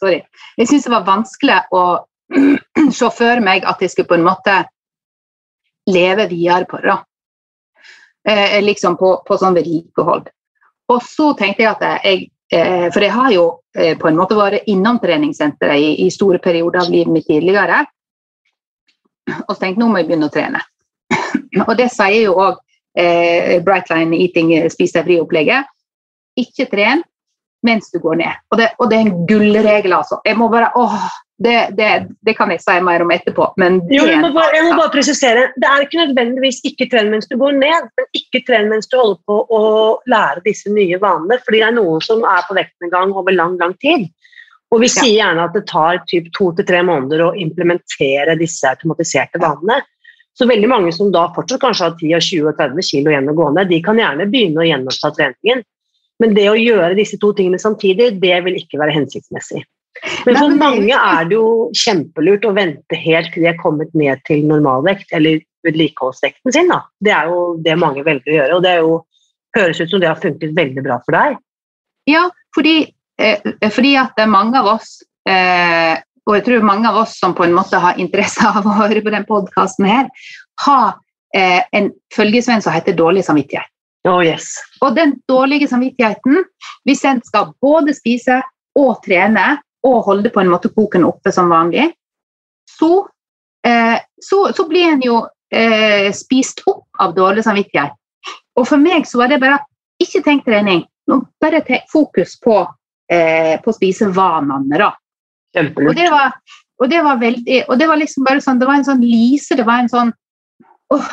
Sorry. Jeg syns det var vanskelig å se for meg at jeg skulle på en måte leve videre på det. Eh, liksom på, på sånn vedlikehold. Og så tenkte jeg at jeg eh, For jeg har jo eh, på en måte vært innom treningssenteret i, i store perioder av livet mitt tidligere. Og så tenkte jeg nå må jeg begynne å trene. Og det sier jo òg eh, Brightline Eating eh, Spis deg fri-opplegget. ikke tren mens du går ned. Og det, og det er en gullregel, altså. Jeg må bare, åh, det, det, det, kan jeg si mer om etterpå. Men jo, jeg, må bare, jeg må bare presisere. Det er ikke nødvendigvis ikke tren mens du går ned, men ikke tren mens du holder på å lære disse nye vanene. fordi det er noen som er på vektnedgang over lang, lang tid. Og vi sier gjerne at det tar typ to til tre måneder å implementere disse automatiserte vanene. Så veldig mange som da fortsatt kanskje har 10, 20 og 30 kilo igjen å gå ned, de kan gjerne begynne å gjenoppta treningen. Men det å gjøre disse to tingene samtidig, det vil ikke være hensiktsmessig. Men for mange er det jo kjempelurt å vente helt til de er kommet ned til normalvekt eller vedlikeholdsvekten sin. Da. Det er jo det mange velger å gjøre, og det jo, høres ut som det har funket veldig bra for deg. Ja, fordi, eh, fordi at mange av oss eh, og jeg tror mange av oss som på en måte har interesse av å høre på den podkasten har eh, en følgesvenn som heter dårlig samvittighet. Oh, yes. Og den dårlige samvittigheten, hvis en skal både spise og trene og holde på en måte koken oppe som vanlig, så, eh, så, så blir en jo eh, spist opp av dårlig samvittighet. Og for meg så var det bare ikke tenk trening, bare tenk fokus på, eh, på spisevanene. da. Og det var, og det var veldig, og det var liksom bare sånn, det var en sånn lise, det var en sånn åh,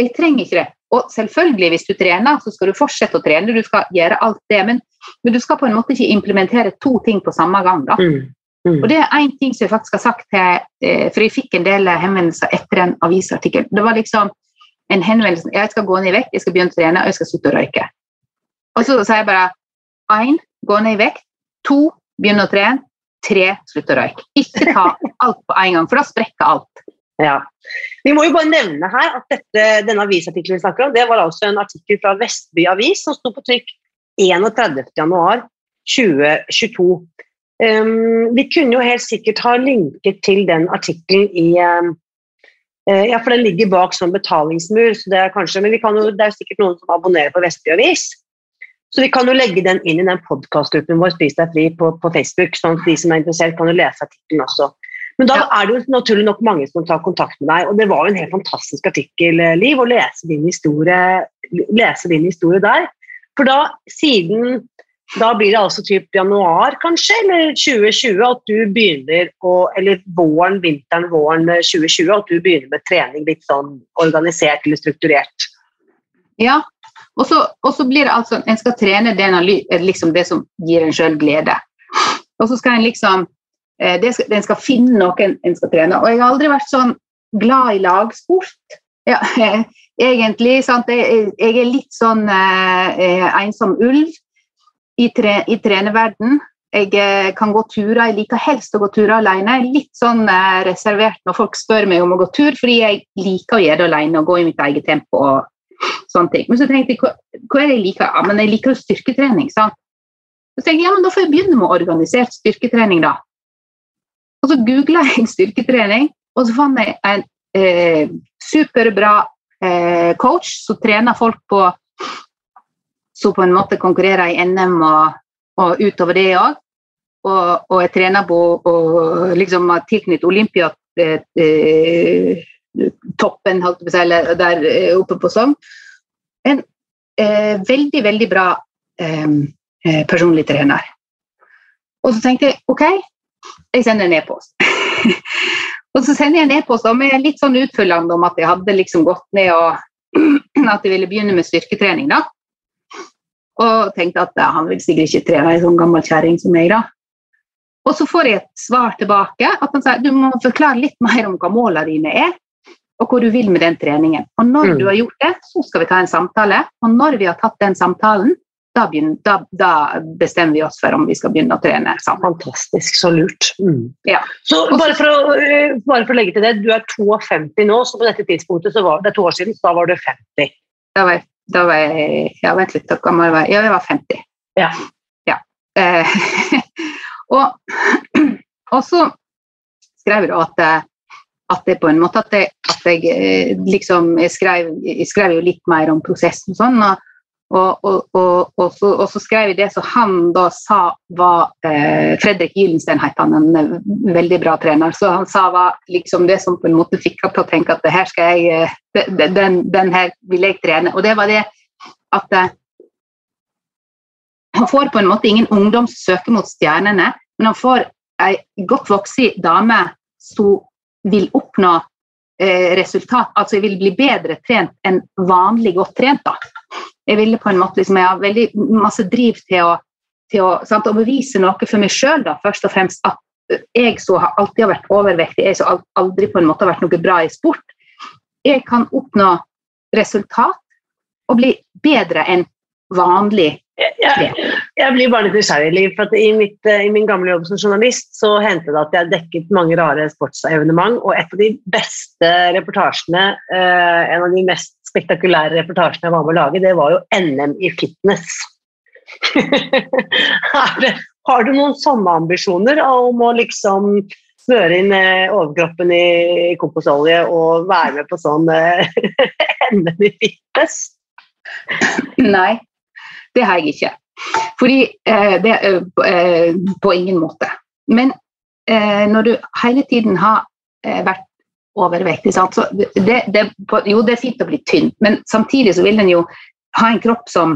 jeg trenger ikke det. Og selvfølgelig, hvis du trener, så skal du fortsette å trene, du skal gjøre alt det, men, men du skal på en måte ikke implementere to ting på samme gang. da. Mm. Mm. Og det er én ting som jeg faktisk har sagt til eh, For jeg fikk en del henvendelser etter en avisartikkel. Det var liksom en henvendelse Jeg skal gå ned i vekt, jeg skal begynne å trene, og jeg skal slutte å røyke. Og så sier jeg bare én, gå ned i vekt. To, begynne å trene. Tre, slutte å røyke. Ikke ta alt på en gang, for da sprekker alt. Ja. Vi må jo bare nevne her at dette, denne avisartikkelen vi snakker om, det var altså en artikkel fra Vestby Avis som sto på trykk 31.1.2022. Um, vi kunne jo helt sikkert ha linket til den artikkelen i um, Ja, for den ligger bak som betalingsmur, så det er kanskje, men jo, det er sikkert noen som abonnerer på Vestby Avis. Så vi kan jo legge den inn i den podkastgruppen vår Spis deg fri på, på, Facebook, sånn at de som er interessert, kan jo lese artikkelen også. Men da er det jo naturlig nok mange som tar kontakt med deg, og det var jo en helt fantastisk artikkel, eh, Liv, å lese din historie, lese din historie der. For da, siden da blir det altså typ januar, kanskje, eller 2020, at du begynner å Eller våren, vinteren, våren 2020, at du begynner med trening litt sånn organisert eller strukturert. Ja, og så, blir det altså En skal trene det, liksom det som gir en sjøl glede. Og så skal en liksom Eh, skal, den skal finne noen en skal trene. Og jeg har aldri vært sånn glad i lagsport. Ja, egentlig. Sant? Jeg, jeg, er litt sånn eh, ensom ulv i, tre, i trenerverden. Jeg eh, kan gå turer, jeg liker helst å gå turer alene. Jeg er litt sånn eh, reservert når folk spør meg om å gå tur, fordi jeg liker å gjøre det alene og gå i mitt eget tempo. og sånne ting. Men så tenkte jeg, hva, hva er det jeg liker? Ja, men jeg liker styrketrening. sant? Så tenkte jeg, ja, men Da får jeg begynne med organisert styrketrening. da. Og så googla jeg styrketrening, og så fant jeg en eh, superbra eh, coach som trener folk på Som på en måte konkurrerer i NM og, og utover det òg. Og, og, jeg trener på og liksom tilknyttet Olympia eh, eh, toppen, eller der eh, oppe på Sogn. En eh, veldig, veldig bra personlig trener. Og så tenkte jeg OK, jeg sender en e-post. og så sender jeg en e-post med litt sånn utfyllende om at jeg hadde liksom gått ned og at jeg ville begynne med styrketrening. da. Og tenkte at ja, han vil sikkert ikke trene ei sånn gammel kjerring som meg. da. Og så får jeg et svar tilbake at han sier du må forklare litt mer om hva målene dine er, og hvor du vil med den treningen. Og når mm. du har gjort det, så skal vi ta en samtale. Og når vi har tatt den samtalen, da, begynner, da, da, bestemmer vi oss for om vi skal begynne å trene sammen. Fantastisk, så lurt. Mm. Ja. Så bare for, å, eh, bare for, å, legge til det, du er 52 nå, så på dette tidspunktet, så var, det er to år siden, så da var du 50. Da var jeg, da var jeg ja, vent litt, da kan var være Ja, jeg var 50. Ja. ja. Eh, og, og, så skrev du at, at det på en måte at jeg, at jeg eh, liksom jeg skrev, jeg skrev jo litt mer om prosessen og sånn. og og, og, og, og, så, så, skrev jeg det som han da sa var eh, Fredrik Gyllenstein het han, en eh, veldig bra trener. Så han sa var liksom det som på en måte fikk ham til å tenke at det her skal jeg, eh, den, den, her vil jeg trene. Og det var det at eh, han får på en måte ingen ungdom som søker mot stjernene, men han får ei godt voksen dame som vil oppnå eh, resultat, altså vil bli bedre trent enn vanlig godt trent. da. Jeg ville på en måte liksom, jeg har veldig masse driv til å, til å, sant, å bevise noe for meg sjøl, først og fremst. At jeg som alltid har vært overvektig, jeg som aldri på en måte har vært noe bra i sport, jeg kan oppnå resultat og bli bedre enn vanlig jeg, jeg, blir bare litt nysgjerrig. for i, mitt, eh, I min gamle jobb som journalist så hendte det at jeg dekket mange rare sportsevenement. Og et av de beste reportasjene, eh, en av de mest spektakulære reportasjene jeg var med å lage, det var jo NM i fitness. har du noen sånne ambisjoner om å liksom smøre inn eh, overkroppen i, i og være med på sånn eh, NM i fitness? Nei, det har jeg ikke. Fordi eh, det eh, På ingen måte. Men eh, når du hele tiden har eh, vært overvektig så det, det, Jo, det er fint å bli tynn, men samtidig så vil en jo ha en kropp som,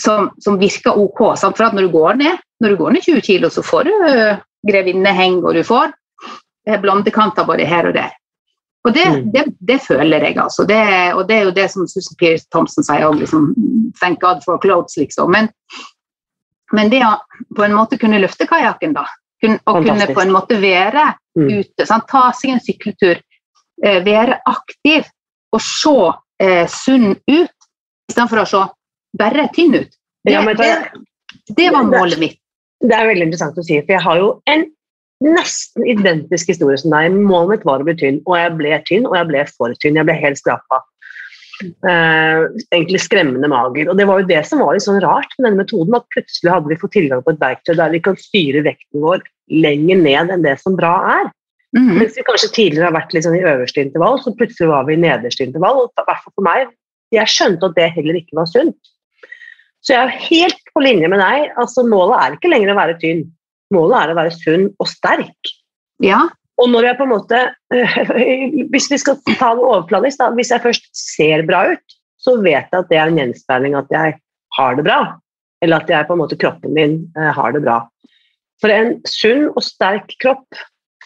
som, som virker ok. Sant? For at når du går ned når du går ned 20 kg, så får du grevinneheng, og du får blondekanter både her og der. Og det, mm. det, det, føler jeg, altså. Det, og det er jo det som Susan Pierce Thompson sier òg, liksom, Thank God for clothes, liksom. Men, men, det å på en måte kunne løfte kajakken, da, kun, og kunne på en måte være mm. ute, sant? ta seg en sykkeltur, eh, være aktiv og se eh, sunn ut, istedenfor å se bare tynn ut. Det, ja, det, det var målet mitt. Det er veldig interessant å si, for jeg har jo en nesten identisk historie som deg. Målet mitt var å bli tynn, og jeg ble tynn, og jeg ble for tynn. Jeg ble helt skrapa. Uh, egentlig skremmende mager. Og det var jo det som var litt sånn rart med denne metoden, at plutselig hadde vi fått tilgang på et verktøy der vi kan styre vekten vår lenger ned enn det som bra er. Mm. Mens vi kanskje tidligere har vært liksom i øverste intervall, så plutselig var vi i nederste intervall. og hvert for meg, Jeg skjønte at det heller ikke var sunt. Så jeg er helt på linje med deg. altså Målet er ikke lenger å være tynn. Målet er å være sunn og sterk. Ja. Og når jeg på en måte Hvis vi skal ta det overfladisk, da, hvis jeg først ser bra ut, så vet jeg at det er en gjenspeiling at jeg har det bra. Eller at jeg på en måte kroppen min eh, har det bra. For en sunn og sterk kropp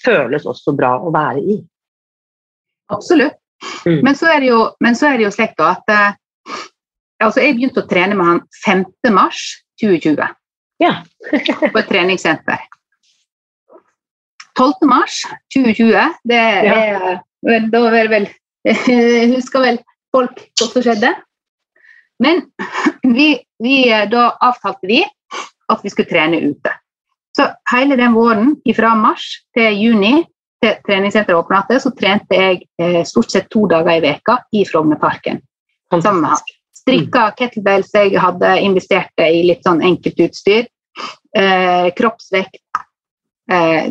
føles også bra å være i. Absolutt. Mm. Men, så er det jo, men så er det jo slik at eh, altså Jeg begynte å trene med han 5. mars 2020 ja. på et treningssenter. 12. mars 2020, det er ja. Da er vel Husker vel folk hva som skjedde. Men vi, vi, da avtalte vi at vi skulle trene ute. Så hele den våren fra mars til juni til treningssenteret åpna, så trente jeg eh, stort sett to dager i veka i Frognerparken. Sammen med strikka kettlebells jeg hadde investert i litt sånn enkeltutstyr. Eh, kroppsvekt, eh,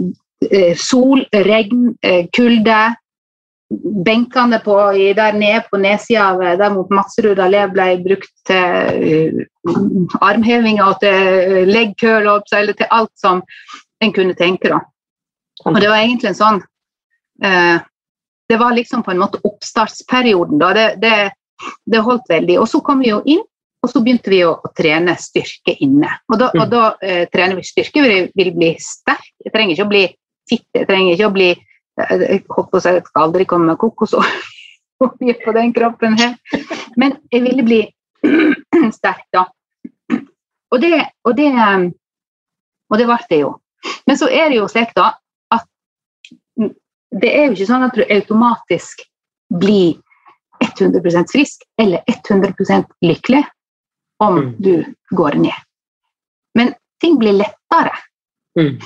eh, sol, regn, eh, kulde. Benkene på, der nede på nedsida av eh, der mot Madserud allé ble brukt til uh, armhevinger og til leg curl-ups, eller til alt som en kunne tenke. da. Og det var egentlig en sånn uh, Det var liksom på en måte oppstartsperioden. da, det, det det holdt veldig. Og så kom vi jo inn, og så begynte vi å, trene styrke inne. Og da, og mm. da eh, trener vi styrke. Vi vil bli sterk. Jeg trenger ikke å bli fitt. Jeg trenger ikke å bli eh, Jeg håper jeg skal aldri komme med kokosolje på den kroppen her. Men jeg ville bli sterk, da. Og det, og det, eh, og det ble det jo. Men så er det jo slik, da, at det er jo ikke sånn at du automatisk blir 100% frisk eller 100% lykkelig om mm. du går ned. Men ting blir lettere. Mm.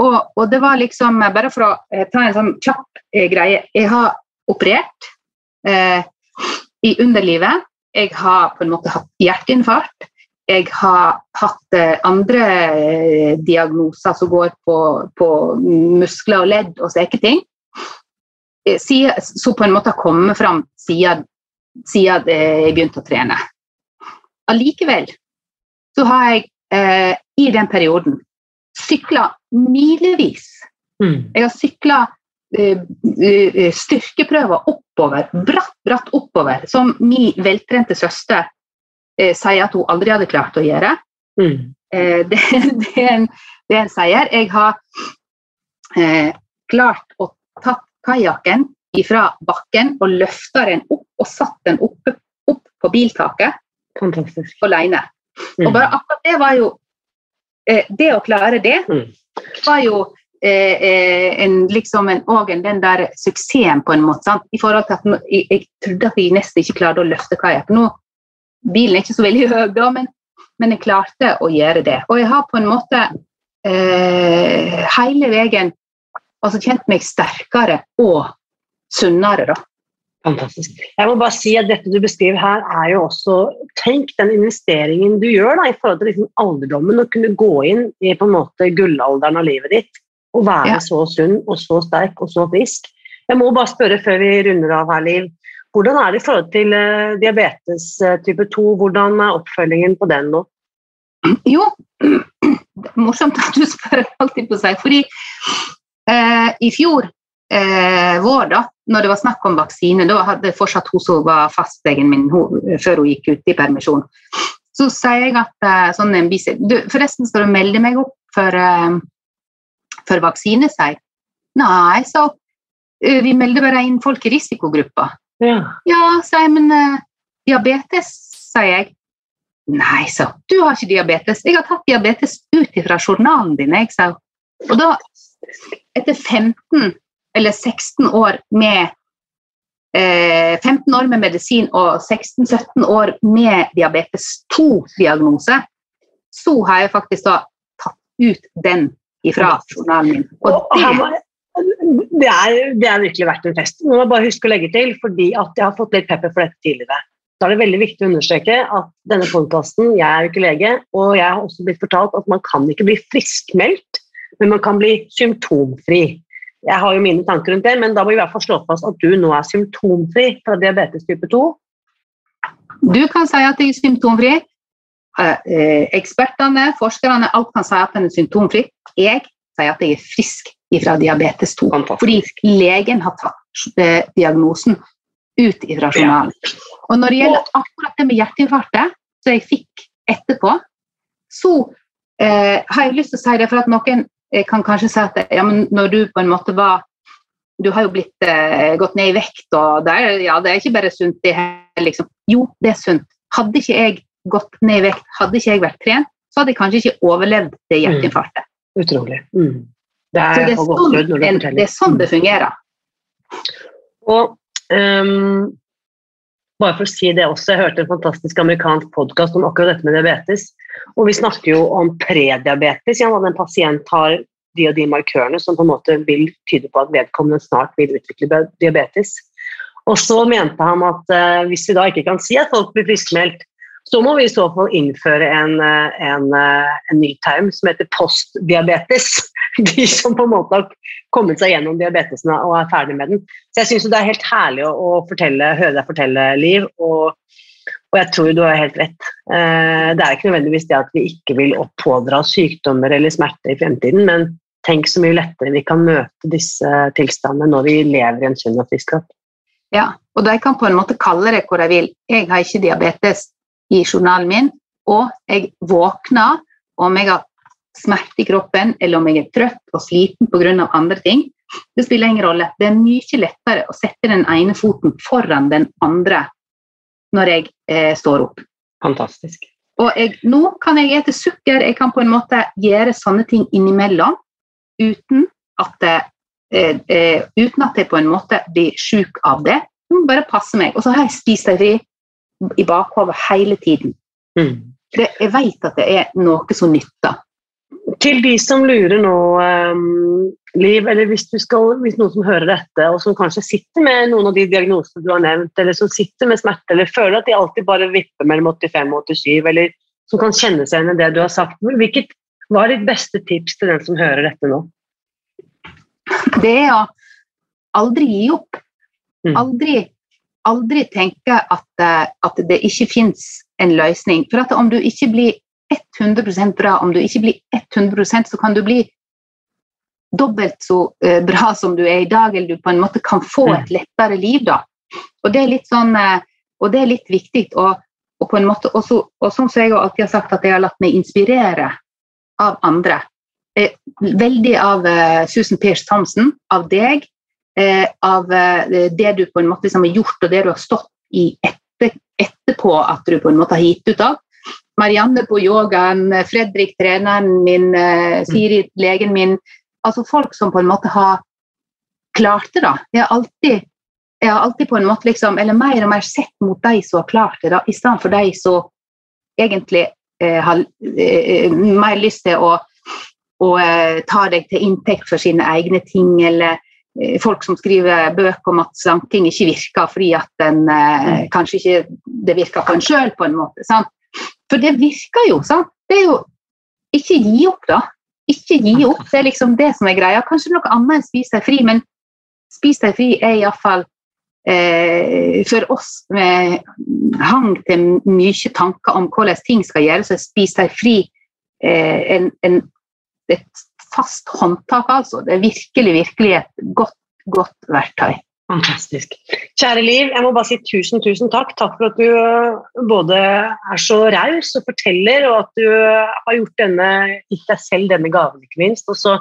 Og, og, det var liksom Bare for å eh, ta en sånn kjapp eh, greie. Jeg har operert eh, i underlivet. Jeg har på en måte hatt hjerteinfarkt. Jeg har hatt eh, andre diagnoser som går på, på, muskler og ledd og slike ting. Eh, så på en måte har kommet fram siden, siden jeg begynte å trene. Allikevel så har jeg eh, i den perioden sykla milevis. Mm. Jeg har sykla eh, eh, styrkeprøver oppover, bratt, bratt oppover, som min veltrente søster eh, sier at hun aldri hadde klart å gjøre. Mm. Eh, det, det, er en, det er en seier. Jeg har eh, klart å tatt kajakken fra bakken og løfta den opp og satt den opp, opp på biltaket Fantastisk. alene. Mm. Og bare akkurat det var jo eh, Det å klare det Mm. var jo eh, eh, en, liksom en, og en, den der suksessen på en måte. Sant? I forhold til at jeg, jeg trodde at jeg nesten ikke klarte å løfte kajakk. Bilen er ikke så veldig høy, da, men, men jeg klarte å gjøre det. Og jeg har på en måte eh, hele veien altså kjent meg sterkere og sunnere, da. Fantastisk. Jeg må bare si at Dette du beskriver her, er jo også Tenk den investeringen du gjør da, i forhold til liksom alderdommen. Å kunne gå inn i på en måte gullalderen av livet ditt og være Ja. så sunn og så sterk og så frisk. Jeg må bare spørre før vi runder av her, Liv. Hvordan er det i forhold til eh, diabetes eh, type 2? Hvordan er oppfølgingen på den nå? Jo, det er morsomt at du spør, alltid på seg. Fordi eh, i fjor eh, vår, da når det var snakk om vaksine, da hadde fortsatt hun som var fastlegen min hun, før hun gikk ut i permisjon. Så sier jeg at eh, sånn en bise, du, Forresten, skal du melde meg opp for, eh, for vaksine, sier jeg. Nei, sa hun. «Eh, Vi melder bare inn folk i risikogruppa. Ja. Ja, sier jeg, men eh, diabetes, sier jeg. Nei, sa hun. Du har ikke diabetes. Jeg har tatt diabetes ut fra journalen din, jeg, sa hun. Og da, etter 15 eller 16 år med eh, 15 år med medisin og 16-17 år med diabetes 2-diagnose, så har jeg faktisk da tatt ut den ifra journalen min. Og det, det, er, det er virkelig verdt en fest. Nå må jeg bare huske å legge til, fordi at jeg har fått litt pepper for dette tidligere. Da er det veldig viktig å understreke at denne podkasten Jeg er jo ikke lege, og jeg har også blitt fortalt at man kan ikke bli friskmeldt, men man kan bli symptomfri. Jeg har jo mine tanker rundt det, men da må vi i hvert fall slå fast at du nå er symptomfri fra diabetes type 2. du kan si at jeg er symptomfri. Eh, eh, ekspertene, forskerne, alt kan si at en er symptomfri. Jeg sier at jeg er frisk fra diabetes 2. Fantastisk. Fordi legen har tatt eh, diagnosen ut fra journalen. Og når det gjelder akkurat det med hjerteinfarktet, som jeg fikk etterpå, så eh, har jeg lyst til å si det for at noen eh, kan kanskje si at ja, men når du på en måte var Du har jo blitt, eh, gått ned i vekt, og det er, ja, det er ikke bare sunt, det her, liksom. Jo, det er sunt. Hadde ikke jeg gått ned i vekt, hadde ikke jeg vært trent, så hadde jeg kanskje ikke overlevd det hjerteinfarktet. Utrolig. Mm. Det er, det er, sånn, det er sånn det fungerer. Og ehm, bare for å si det også, jeg hørte en fantastisk amerikansk podkast om akkurat dette med diabetes. Og vi snakker jo om prediabetes. Ja, en pasient har de og de markørene som på en måte vil tyde på at vedkommende snart vil utvikle diabetes. Og så mente han at eh, hvis vi da ikke kan si at folk blir friskmeldt, så må vi i så fall innføre en, eh, en, eh, en ny term som heter postdiabetes. De som på en måte har kommet seg gjennom diabetesen og er ferdig med den. Så jeg syns det er helt herlig å, å fortelle, høre deg fortelle, Liv, og, og jeg tror du har helt rett. Eh, det er ikke nødvendigvis det at vi ikke vil pådra sykdommer eller smerte i fremtiden, men tenk så mye lettere vi kan møte disse tilstandene når vi lever i en sunn og frisk kropp. Ja, og de kan på en måte kalle det hvor de vil. Jeg har ikke diabetes i journalen min, og jeg våkner om jeg har smerte i kroppen, eller om jeg er trøtt og sliten pga. andre ting. Det spiller ingen rolle. Det er mye lettere å sette den ene foten foran den andre når jeg eh, står opp. Fantastisk. Og jeg, nå kan jeg ete sukker, jeg kan på en måte gjøre sånne ting innimellom uten at, eh, eh, uten at jeg på en måte blir syk av det. Jeg må bare passe meg. Og så har jeg spist fri i bakhodet hele tiden. Mm. Det, jeg vet at det er noe som nytter. Til de som lurer nå, um, Liv, eller hvis, du skal, hvis noen som hører dette, og som kanskje sitter med noen av de diagnosene du har nevnt, eller som sitter med smerte, eller føler at de alltid bare vipper mellom 85 og 87, eller som kan kjenne seg igjen i det du har sagt, hvilket, hva er ditt beste tips til den som hører dette nå? Det er å aldri gi opp. Mm. Aldri, aldri tenke at, eh, at det ikke fins en løsning. For at om du ikke blir 100% bra, om du ikke blir 100% så kan du bli dobbelt så eh, bra som du er i dag, eller du på en måte kan få Mm. et lettere liv. da. Og det er litt sånn, eh, og det er litt viktig. Og, og på en måte også, og sånn som jeg alltid har sagt at jeg har latt meg inspirere av andre. Veldig av Susan Pearce Thompson, av deg, av uh, det du på en måte liksom har gjort, og det du har stått i etter, etterpå at du på en måte har gitt ut av. Marianne på yogaen, Fredrik treneren min, uh, Siri legen min. Altså folk som på en måte har klart det. da. Jeg har alltid jeg har alltid på en måte liksom, eller mer og mer sett mot de som har klart det, da, i stedet for de som egentlig eh, har eh, mer lyst til å, å eh, ta deg til inntekt for sine egne ting, eller eh, folk som skriver bøker om at slanking ikke virker fordi at den, eh, kanskje ikke det virker på en sjøl, på en måte. Sant? For det virker jo. sant? Det er jo Ikke gi opp, da. Ikke gi opp. Det er liksom det som er greia. Kanskje noe annet enn spis deg fri, men spis deg fri er iallfall eh, for oss med hang til mye tanker om hvordan ting skal gjøres, så Spis deg fri eh, en, en, et fast håndtak, altså. Det er virkelig, virkelig et godt, godt verktøy. Fantastisk. Kjære Liv, jeg må bare si tusen, tusen takk. Takk for at du eh, både er så raus og forteller, og at du har gjort denne, gitt deg selv denne gaven, ikke minst. Og så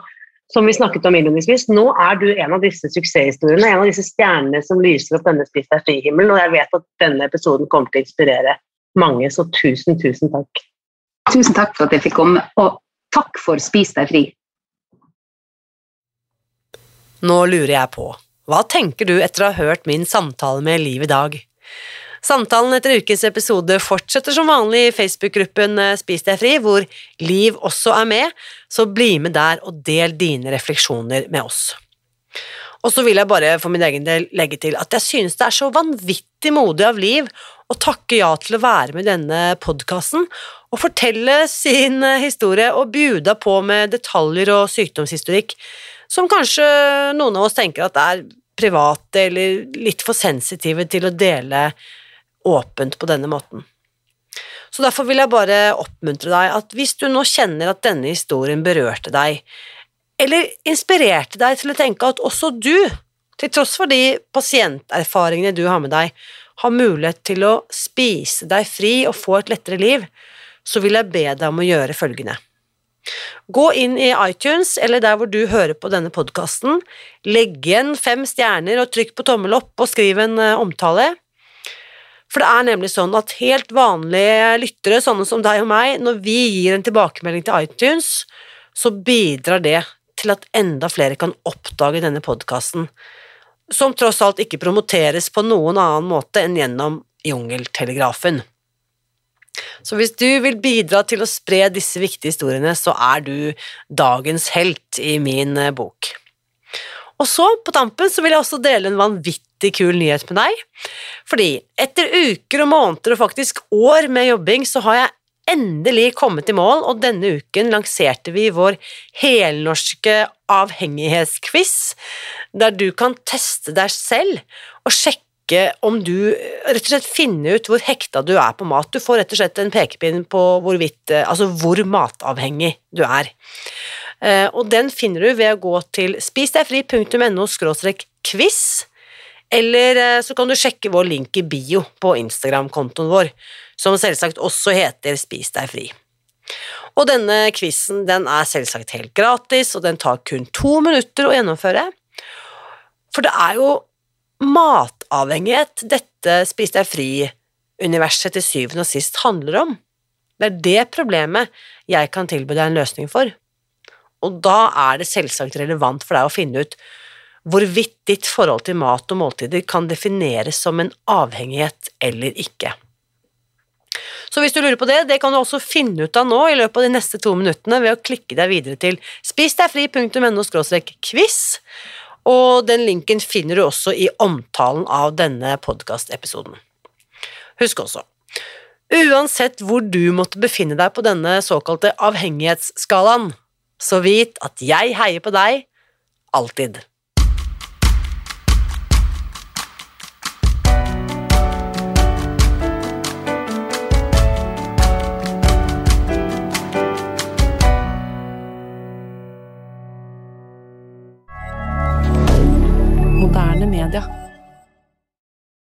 som vi snakket om innledningsvis, nå er du en av disse suksesshistoriene, en av disse stjernene som lyser opp denne Spis deg fri-himmelen, og jeg vet at denne episoden kommer til å inspirere mange, så tusen, tusen takk. Tusen takk for at jeg fikk komme, og takk for Spis deg fri. Nå lurer jeg på, hva tenker du etter å ha hørt min samtale med Liv i dag? Samtalen etter ukens episode fortsetter som vanlig i Facebook-gruppen eh, Spis deg fri, hvor Liv også er med, så bli med der og del dine refleksjoner med oss. Og så vil jeg bare for min egen del legge til at jeg synes det er så vanvittig modig av Liv å takke ja til å være med i denne podkasten og fortelle sin eh, historie og bjuda på med detaljer og sykdomshistorikk som kanskje noen av oss tenker at er private eller litt for sensitive til å dele åpent på denne måten. Så derfor vil jeg bare oppmuntre deg at hvis du nå kjenner at denne historien berørte deg, eller inspirerte deg til å tenke at også du, til tross for de pasienterfaringene du har med deg, har mulighet til å spise deg fri og få et lettere liv, så vil jeg be deg om å gjøre følgende. Gå inn i iTunes eller der hvor du hører på denne podkasten, legg igjen fem stjerner og trykk på tommel opp og skriv en eh, omtale. For det er nemlig sånn at helt vanlige lyttere, sånne som deg og meg, når vi gir en tilbakemelding til iTunes, så bidrar det til at enda flere kan oppdage denne podkasten, som tross alt ikke promoteres på noen annen måte enn gjennom Jungeltelegrafen. Så hvis du vil bidra til å spre disse viktige historiene, så er du dagens helt i min eh, bok. Og så, på tampen, så vil jeg også dele en vanvittig kul nyhet med deg. Fordi etter uker og måneder og faktisk år med jobbing, så har jeg endelig kommet i mål, og denne uken lanserte vi vår helnorske avhengighetsquiz, der du kan teste deg selv og sjekke om du rett og slett finner ut hvor hekta du er på mat. Du får rett og slett en pekepinn på hvorvidt, altså hvor matavhengig du er. Eh, og den finner du ved å gå til spisdegfri.no quiz, eller eh, så kan du sjekke vår link i bio på Instagram-kontoen vår, som selvsagt også heter Spis deg fri. Og denne quizen den er selvsagt helt gratis, og den tar kun to minutter å gjennomføre. For det er jo matavhengighet dette Spis deg fri-universet til syvende og sist handler om. Det er det problemet jeg kan tilby deg en løsning for. Og da er det selvsagt relevant for deg å finne ut hvorvidt ditt forhold til mat og måltider kan defineres som en avhengighet eller ikke. Så hvis du lurer på det, det kan du også finne ut av nå i løpet av de neste to minuttene ved å klikke deg videre til spisdegfri.no quiz, og den linken finner du også i omtalen av denne podkastepisoden. Husk også, uansett hvor du måtte befinne deg på denne såkalte avhengighetsskalaen, så vit at jeg heier på deg alltid. rien.